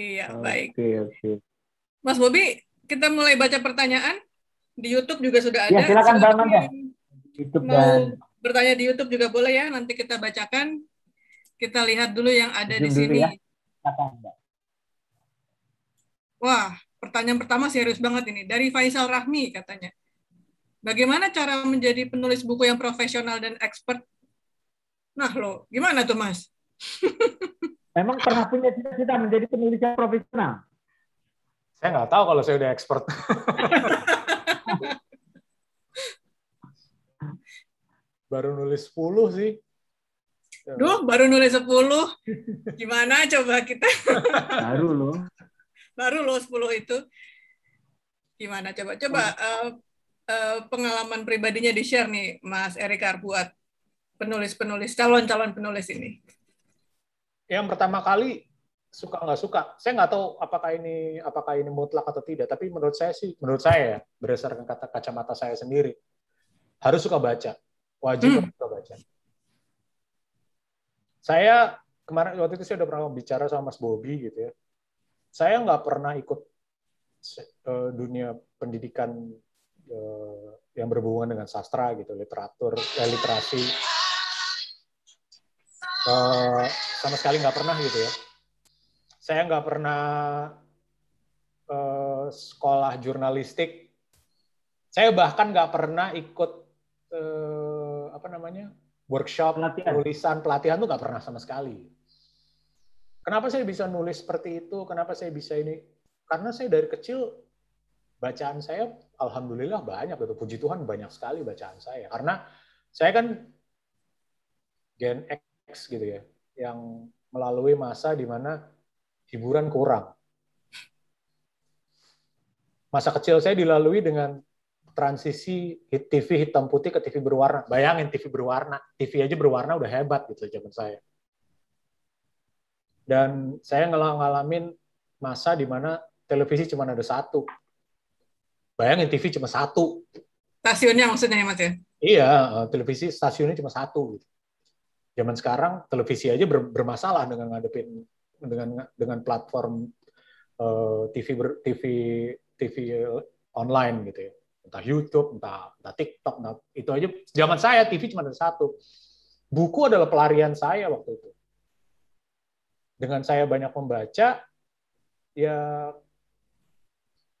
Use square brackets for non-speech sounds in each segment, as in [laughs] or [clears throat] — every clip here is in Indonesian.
Iya, baik. Oke, oke. Mas Bobi, kita mulai baca pertanyaan. Di YouTube juga sudah ada. Ya, silakan Bang YouTube Mau dan bertanya di YouTube juga boleh ya. Nanti kita bacakan. Kita lihat dulu yang ada di Zoom dulu sini. ya. Wah, pertanyaan pertama serius banget ini. Dari Faisal Rahmi katanya. Bagaimana cara menjadi penulis buku yang profesional dan expert? Nah, lo gimana tuh, Mas? [laughs] Memang pernah punya cita-cita menjadi penulis yang profesional? Saya nggak tahu kalau saya udah expert. [laughs] Baru nulis 10 sih. Duh, baru nulis 10. Gimana coba kita? Baru loh. Baru lo 10 itu. Gimana coba? Coba eh, eh, pengalaman pribadinya di-share nih, Mas Erik buat penulis-penulis, calon-calon penulis ini. Yang pertama kali suka nggak suka. Saya nggak tahu apakah ini apakah ini mutlak atau tidak. Tapi menurut saya sih, menurut saya ya, berdasarkan kata kacamata saya sendiri, harus suka baca. Wajib Hmm. suka baca. Saya kemarin waktu itu saya udah pernah bicara sama Mas Bobi gitu ya. Saya nggak pernah ikut eh, dunia pendidikan eh, yang berhubungan dengan sastra gitu, literatur, eh, literasi. Eh, sama sekali nggak pernah gitu ya. Saya nggak pernah eh, sekolah jurnalistik. Saya bahkan nggak pernah ikut eh, apa namanya workshop Pelatihan. tulisan pelatihan tuh nggak pernah sama sekali. Kenapa saya bisa nulis seperti itu? Kenapa saya bisa ini? Karena saya dari kecil bacaan saya alhamdulillah banyak gitu. Puji Tuhan banyak sekali bacaan saya. Karena saya kan Gen X gitu ya, yang melalui masa di mana hiburan kurang. Masa kecil saya dilalui dengan transisi hit TV hitam putih ke TV berwarna. Bayangin TV berwarna, TV aja berwarna udah hebat gitu zaman saya. Dan saya ngalamin masa di mana televisi cuma ada satu. Bayangin TV cuma satu. Stasiunnya maksudnya ya, Mas ya? Iya, eh, televisi stasiunnya cuma satu. Gitu. Zaman sekarang televisi aja ber- bermasalah dengan ngadepin dengan dengan platform eh, TV ber- TV TV online gitu ya. Entah YouTube, entah, entah TikTok, entah, itu aja zaman saya TV cuma ada satu. Buku adalah pelarian saya waktu itu. Dengan saya banyak membaca, ya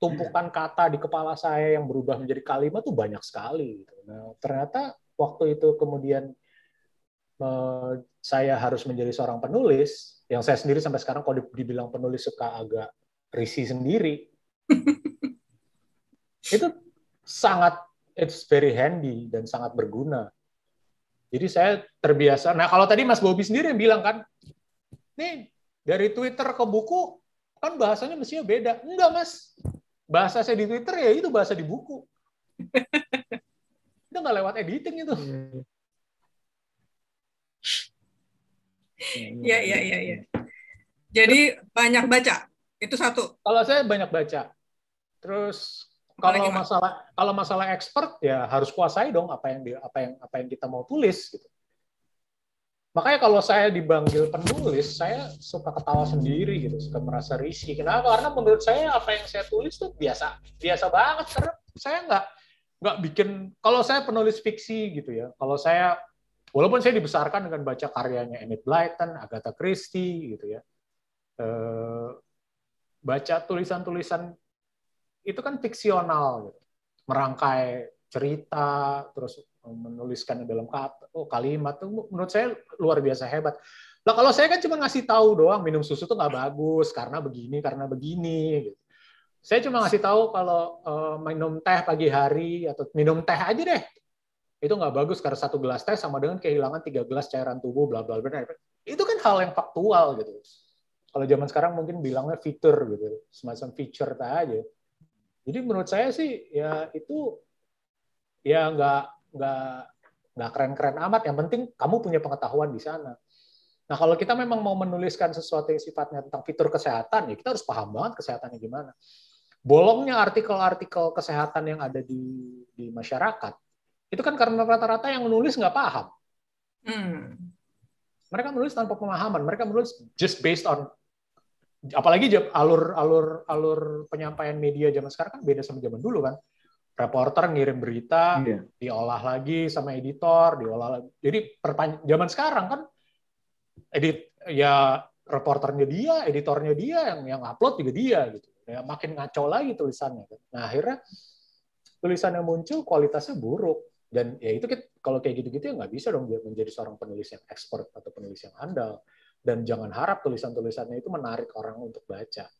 tumpukan kata di kepala saya yang berubah menjadi kalimat tuh banyak sekali. gitu. Nah, ternyata waktu itu kemudian saya harus menjadi seorang penulis, yang saya sendiri sampai sekarang kalau dibilang penulis suka agak risih sendiri. [laughs] itu sangat it's very handy dan sangat berguna. Jadi saya terbiasa. Nah, kalau tadi Mas Bobi sendiri yang bilang kan, nih dari Twitter ke buku kan bahasanya mestinya beda. Enggak, Mas. Bahasa saya di Twitter ya itu bahasa di buku. [laughs] itu nggak lewat editing itu. Iya, iya, iya, iya. Jadi banyak baca. Itu satu. Kalau saya banyak baca. Terus kalau Apalagi, masalah kalau masalah expert ya harus kuasai dong apa yang di, apa yang apa yang kita mau tulis gitu. Makanya kalau saya dipanggil penulis, saya suka ketawa sendiri gitu, suka merasa risih. Kenapa? Karena menurut saya apa yang saya tulis tuh biasa, biasa banget. Karena saya nggak nggak bikin. Kalau saya penulis fiksi gitu ya, kalau saya walaupun saya dibesarkan dengan baca karyanya Enid Blyton, Agatha Christie gitu ya, eh, baca tulisan-tulisan itu kan fiksional, gitu. merangkai cerita, terus menuliskan dalam kata, oh, kalimat tuh menurut saya luar biasa hebat. Nah kalau saya kan cuma ngasih tahu doang minum susu tuh nggak bagus karena begini karena begini. Gitu. Saya cuma ngasih tahu kalau eh, minum teh pagi hari atau minum teh aja deh itu nggak bagus karena satu gelas teh sama dengan kehilangan tiga gelas cairan tubuh bla bla bla. Itu kan hal yang faktual gitu. Kalau zaman sekarang mungkin bilangnya fitur gitu, semacam feature aja. Jadi menurut saya sih ya itu ya nggak nggak nggak keren-keren amat. Yang penting kamu punya pengetahuan di sana. Nah kalau kita memang mau menuliskan sesuatu yang sifatnya tentang fitur kesehatan, ya kita harus paham banget kesehatannya gimana. Bolongnya artikel-artikel kesehatan yang ada di di masyarakat itu kan karena rata-rata yang menulis nggak paham. Hmm. Mereka menulis tanpa pemahaman. Mereka menulis just based on apalagi alur alur alur penyampaian media zaman sekarang kan beda sama zaman dulu kan reporter ngirim berita iya. diolah lagi sama editor diolah lagi jadi perpan zaman sekarang kan edit ya reporternya dia editornya dia yang yang upload juga dia gitu ya makin ngaco lagi tulisannya nah akhirnya tulisan yang muncul kualitasnya buruk dan ya itu kalau kayak gitu-gitu ya nggak bisa dong menjadi seorang penulis yang expert atau penulis yang andal dan jangan harap tulisan-tulisannya itu menarik orang untuk baca.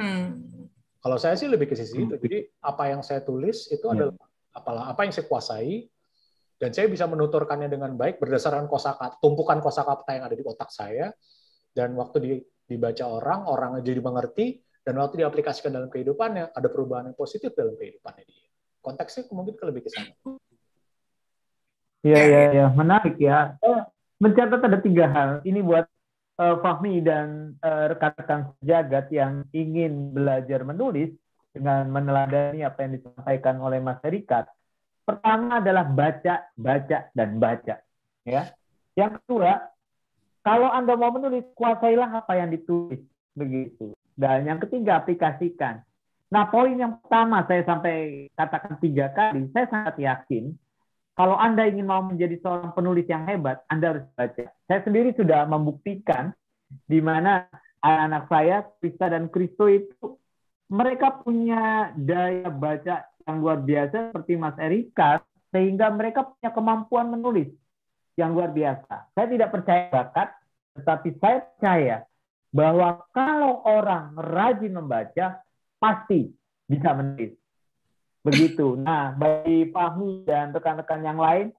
Hmm. Kalau saya sih lebih ke sisi itu. Jadi apa yang saya tulis itu hmm. adalah apalah apa yang saya kuasai dan saya bisa menuturkannya dengan baik berdasarkan kosakata tumpukan kosakata yang ada di otak saya dan waktu di, dibaca orang orang jadi mengerti dan waktu diaplikasikan dalam kehidupannya ada perubahan yang positif dalam kehidupannya dia. Konteksnya mungkin lebih ke sana. Iya, iya, iya. Menarik ya. Mencatat ada tiga hal. Ini buat uh, Fahmi dan uh, rekan-rekan sejagat yang ingin belajar menulis dengan meneladani apa yang disampaikan oleh Mas. Pertama adalah baca, baca, dan baca. Ya. Yang kedua, kalau Anda mau menulis, kuasailah apa yang ditulis. Begitu. Dan yang ketiga, aplikasikan. Nah, poin yang pertama saya sampai katakan tiga kali, saya sangat yakin kalau Anda ingin mau menjadi seorang penulis yang hebat, Anda harus baca. Saya sendiri sudah membuktikan di mana anak-anak saya, Krista dan Kristo itu mereka punya daya baca yang luar biasa seperti Mas Erika, sehingga mereka punya kemampuan menulis yang luar biasa. Saya tidak percaya bakat, tetapi saya percaya bahwa kalau orang rajin membaca, pasti bisa menulis. Begitu. Nah, bagi Fahmi dan rekan-rekan yang lain,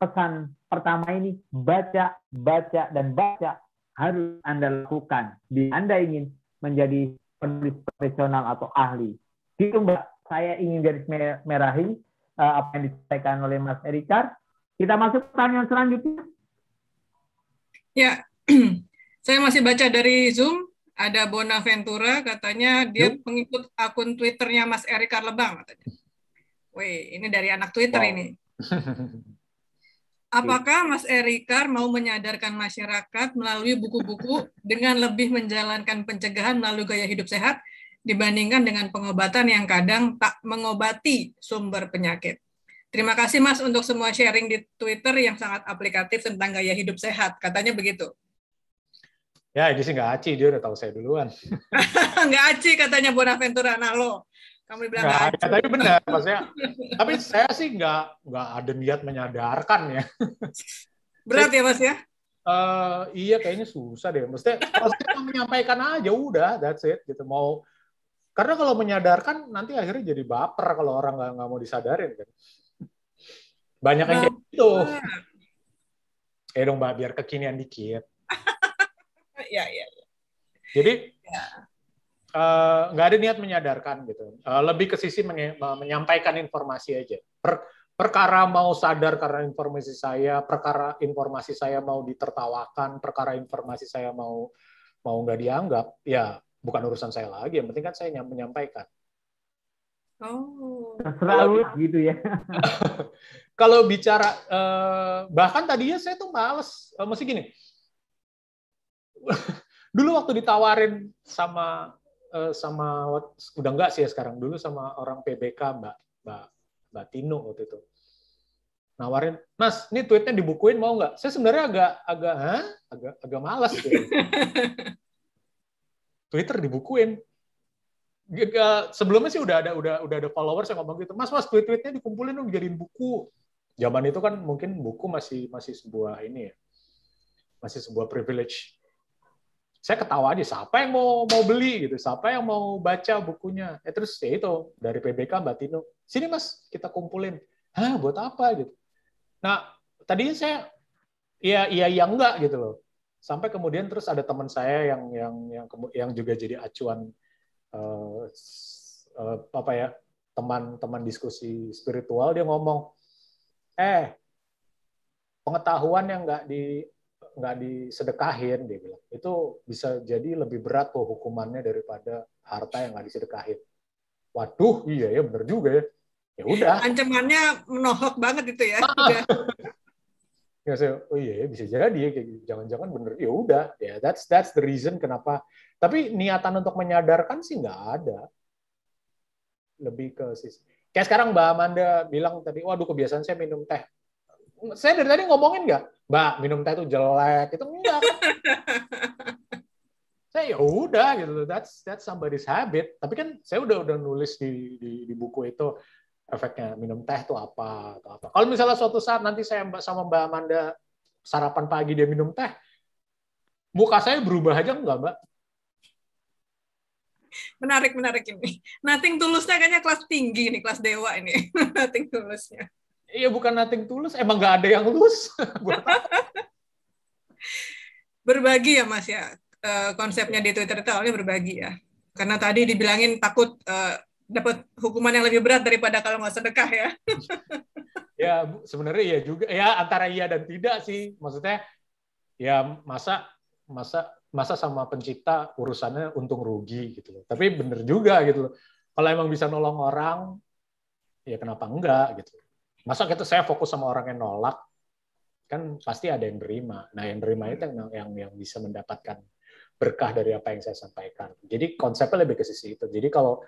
pesan pertama ini baca, baca, dan baca harus Anda lakukan. Di Anda ingin menjadi penulis profesional atau ahli. Itu Mbak, saya ingin garis merahi uh, apa yang disampaikan oleh Mas Erikar. Kita masuk pertanyaan selanjutnya. Ya, [clears throat] saya masih baca dari Zoom ada Bonaventura katanya dia Yuk. pengikut akun Twitternya Mas Erik Karlebang katanya. Wih, ini dari anak Twitter wow. ini. [laughs] Apakah Mas Erikar mau menyadarkan masyarakat melalui buku-buku dengan lebih menjalankan pencegahan melalui gaya hidup sehat dibandingkan dengan pengobatan yang kadang tak mengobati sumber penyakit? Terima kasih Mas untuk semua sharing di Twitter yang sangat aplikatif tentang gaya hidup sehat. Katanya begitu. Ya, ini sih nggak aci, dia udah tahu saya duluan. [laughs] nggak aci katanya Bonaventura. Nah lo, kamu bilang nggak aci. Ya, tapi benar, [laughs] maksudnya. tapi saya sih nggak nggak ada niat menyadarkan ya. [laughs] Berat ya Mas ya? Uh, iya kayaknya susah deh. Maksudnya kalau saya menyampaikan aja udah, that's it. Gitu mau karena kalau menyadarkan nanti akhirnya jadi baper kalau orang nggak nggak mau disadarin kan. Banyak yang kayak gitu. Eh dong mbak, biar kekinian dikit ya, ya. Jadi ya. Eh, nggak uh, ada niat menyadarkan gitu. Uh, lebih ke sisi menyampaikan informasi aja. Per, perkara mau sadar karena informasi saya, perkara informasi saya mau ditertawakan, perkara informasi saya mau mau nggak dianggap, ya bukan urusan saya lagi. Yang penting kan saya menyampaikan. Oh. Selalu gitu ya. [laughs] kalau bicara uh, bahkan tadinya saya tuh males, uh, mesti gini [laughs] dulu waktu ditawarin sama uh, sama udah enggak sih ya sekarang. Dulu sama orang PBK Mbak Mbak Mbak Tino waktu itu. Nawarin Mas ini tweetnya dibukuin mau nggak? Saya sebenarnya agak agak Hah? agak agak malas gitu. [laughs] Twitter dibukuin. Sebelumnya sih udah ada udah udah ada followers yang ngomong gitu Mas Mas tweet-tweetnya dikumpulin dong jadiin buku. Zaman itu kan mungkin buku masih masih sebuah ini ya masih sebuah privilege saya ketawa aja siapa yang mau mau beli? Gitu. Siapa yang mau baca bukunya? Ya terus ya itu dari PBK Mbak Tino sini mas kita kumpulin. Hah buat apa? Gitu. Nah tadinya saya iya iya iya enggak gitu loh. Sampai kemudian terus ada teman saya yang yang yang yang juga jadi acuan uh, uh, apa ya teman-teman diskusi spiritual dia ngomong eh pengetahuan yang nggak di nggak disedekahin dia bilang itu bisa jadi lebih berat tuh hukumannya daripada harta yang nggak disedekahin waduh iya ya bener juga ya ya udah ancamannya menohok banget itu ya [laughs] Ya saya, oh iya bisa jadi ya kayak gitu. Jangan-jangan bener. Ya udah, ya that's that's the reason kenapa. Tapi niatan untuk menyadarkan sih nggak ada. Lebih ke sisi. Kayak sekarang Mbak Amanda bilang tadi, waduh kebiasaan saya minum teh. Saya dari tadi ngomongin nggak, Mbak minum teh itu jelek, itu enggak. [laughs] saya ya udah gitu, that's that's somebody's habit. Tapi kan saya udah udah nulis di di, di buku itu efeknya minum teh itu apa atau apa. Kalau misalnya suatu saat nanti saya sama Mbak Amanda sarapan pagi dia minum teh, muka saya berubah aja enggak, Mbak? Menarik, menarik ini. Nothing tulusnya kayaknya kelas tinggi nih, kelas dewa ini. [laughs] nothing tulusnya. Iya, bukan nothing tulus. Emang nggak ada yang lulus. [laughs] berbagi ya, Mas ya. Eh, konsepnya di Twitter itu awalnya berbagi ya. Karena tadi dibilangin takut uh, dapat hukuman yang lebih berat daripada kalau nggak sedekah ya. [laughs] ya sebenarnya iya juga ya antara iya dan tidak sih maksudnya ya masa masa masa sama pencipta urusannya untung rugi gitu loh. Tapi bener juga gitu loh. Kalau emang bisa nolong orang ya kenapa enggak gitu. Masa kita saya fokus sama orang yang nolak kan pasti ada yang terima. Nah, yang terima itu yang yang yang bisa mendapatkan berkah dari apa yang saya sampaikan. Jadi konsepnya lebih ke sisi itu. Jadi kalau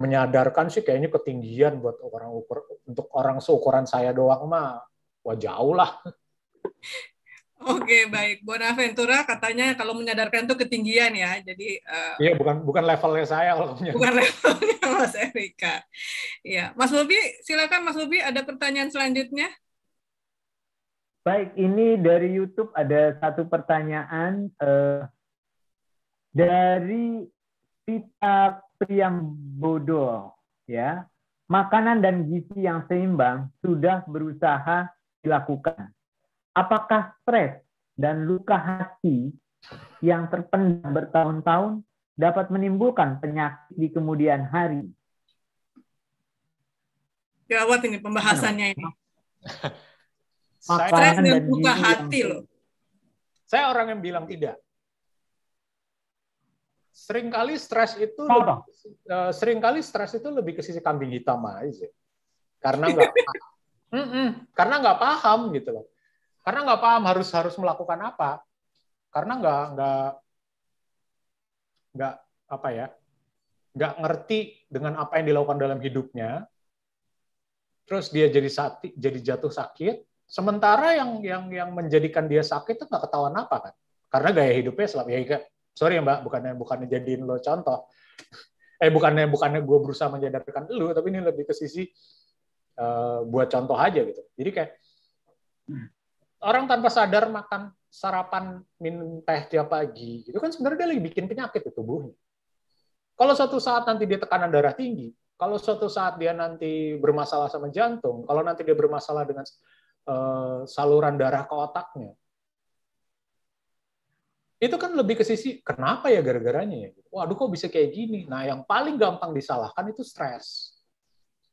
menyadarkan sih kayaknya ketinggian buat orang ukur untuk orang seukuran saya doang mah wah jauh lah. Oke baik, Bonaventura katanya kalau menyadarkan itu ketinggian ya, jadi uh, iya bukan bukan levelnya saya kalau bukan levelnya [laughs] Mas Erika. Iya, Mas Bobi silakan Mas Bobi ada pertanyaan selanjutnya. Baik, ini dari YouTube ada satu pertanyaan uh, dari Pita yang bodoh ya. Makanan dan gizi yang seimbang sudah berusaha dilakukan apakah stres dan luka hati yang terpendam bertahun-tahun dapat menimbulkan penyakit di kemudian hari? Gawat ini pembahasannya ini. [laughs] Stres dan luka hati loh. Saya orang yang bilang tidak. Seringkali stres itu lebih, uh, sering kali stres itu lebih ke sisi kambing hitam aja. Karena nggak [laughs] mm -mm, karena nggak paham gitu loh karena nggak paham harus harus melakukan apa. Karena nggak nggak nggak apa ya nggak ngerti dengan apa yang dilakukan dalam hidupnya. Terus dia jadi sakit jadi jatuh sakit. Sementara yang yang yang menjadikan dia sakit itu nggak ketahuan apa kan. Karena gaya hidupnya selama ya sorry ya mbak bukannya bukannya jadiin lo contoh. Eh bukannya bukannya gue berusaha menyadarkan lo tapi ini lebih ke sisi uh, buat contoh aja gitu. Jadi kayak orang tanpa sadar makan sarapan minum teh tiap pagi itu kan sebenarnya dia lagi bikin penyakit di tubuhnya kalau suatu saat nanti dia tekanan darah tinggi kalau suatu saat dia nanti bermasalah sama jantung kalau nanti dia bermasalah dengan uh, saluran darah ke otaknya itu kan lebih ke sisi kenapa ya gara-garanya ya? Waduh kok bisa kayak gini? Nah yang paling gampang disalahkan itu stres.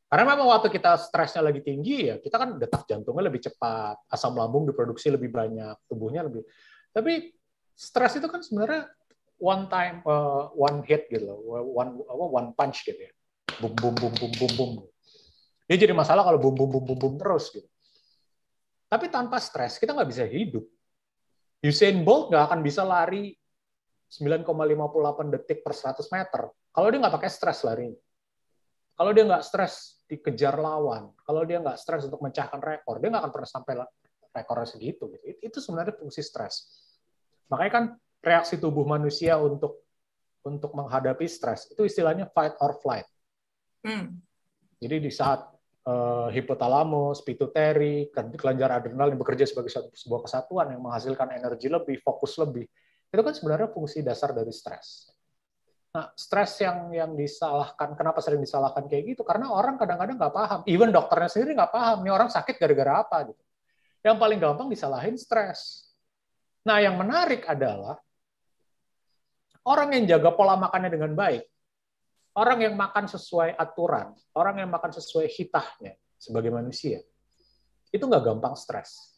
Karena memang waktu kita stresnya lagi tinggi ya kita kan detak jantungnya lebih cepat, asam lambung diproduksi lebih banyak, tubuhnya lebih. Tapi stres itu kan sebenarnya one time, uh, one hit gitu loh, one apa one punch gitu ya, bum bum bum bum bum bum. Dia jadi masalah kalau bum bum bum bum bum terus gitu. Tapi tanpa stres kita nggak bisa hidup Usain Bolt nggak akan bisa lari 9,58 detik per 100 meter kalau dia nggak pakai stres lari. Kalau dia nggak stres dikejar lawan, kalau dia nggak stres untuk mencahkan rekor, dia nggak akan pernah sampai rekornya segitu. Gitu. Itu sebenarnya fungsi stres. Makanya kan reaksi tubuh manusia untuk untuk menghadapi stres itu istilahnya fight or flight. Hmm. Jadi di saat uh, hipotalamus, pituitary, kelenjar adrenal yang bekerja sebagai satu sebuah kesatuan yang menghasilkan energi lebih, fokus lebih. Itu kan sebenarnya fungsi dasar dari stres. Nah, stres yang yang disalahkan, kenapa sering disalahkan kayak gitu? Karena orang kadang-kadang nggak paham. Even dokternya sendiri nggak paham, nih orang sakit gara-gara apa gitu. Yang paling gampang disalahin stres. Nah, yang menarik adalah orang yang jaga pola makannya dengan baik, orang yang makan sesuai aturan, orang yang makan sesuai hitahnya sebagai manusia, itu nggak gampang stres.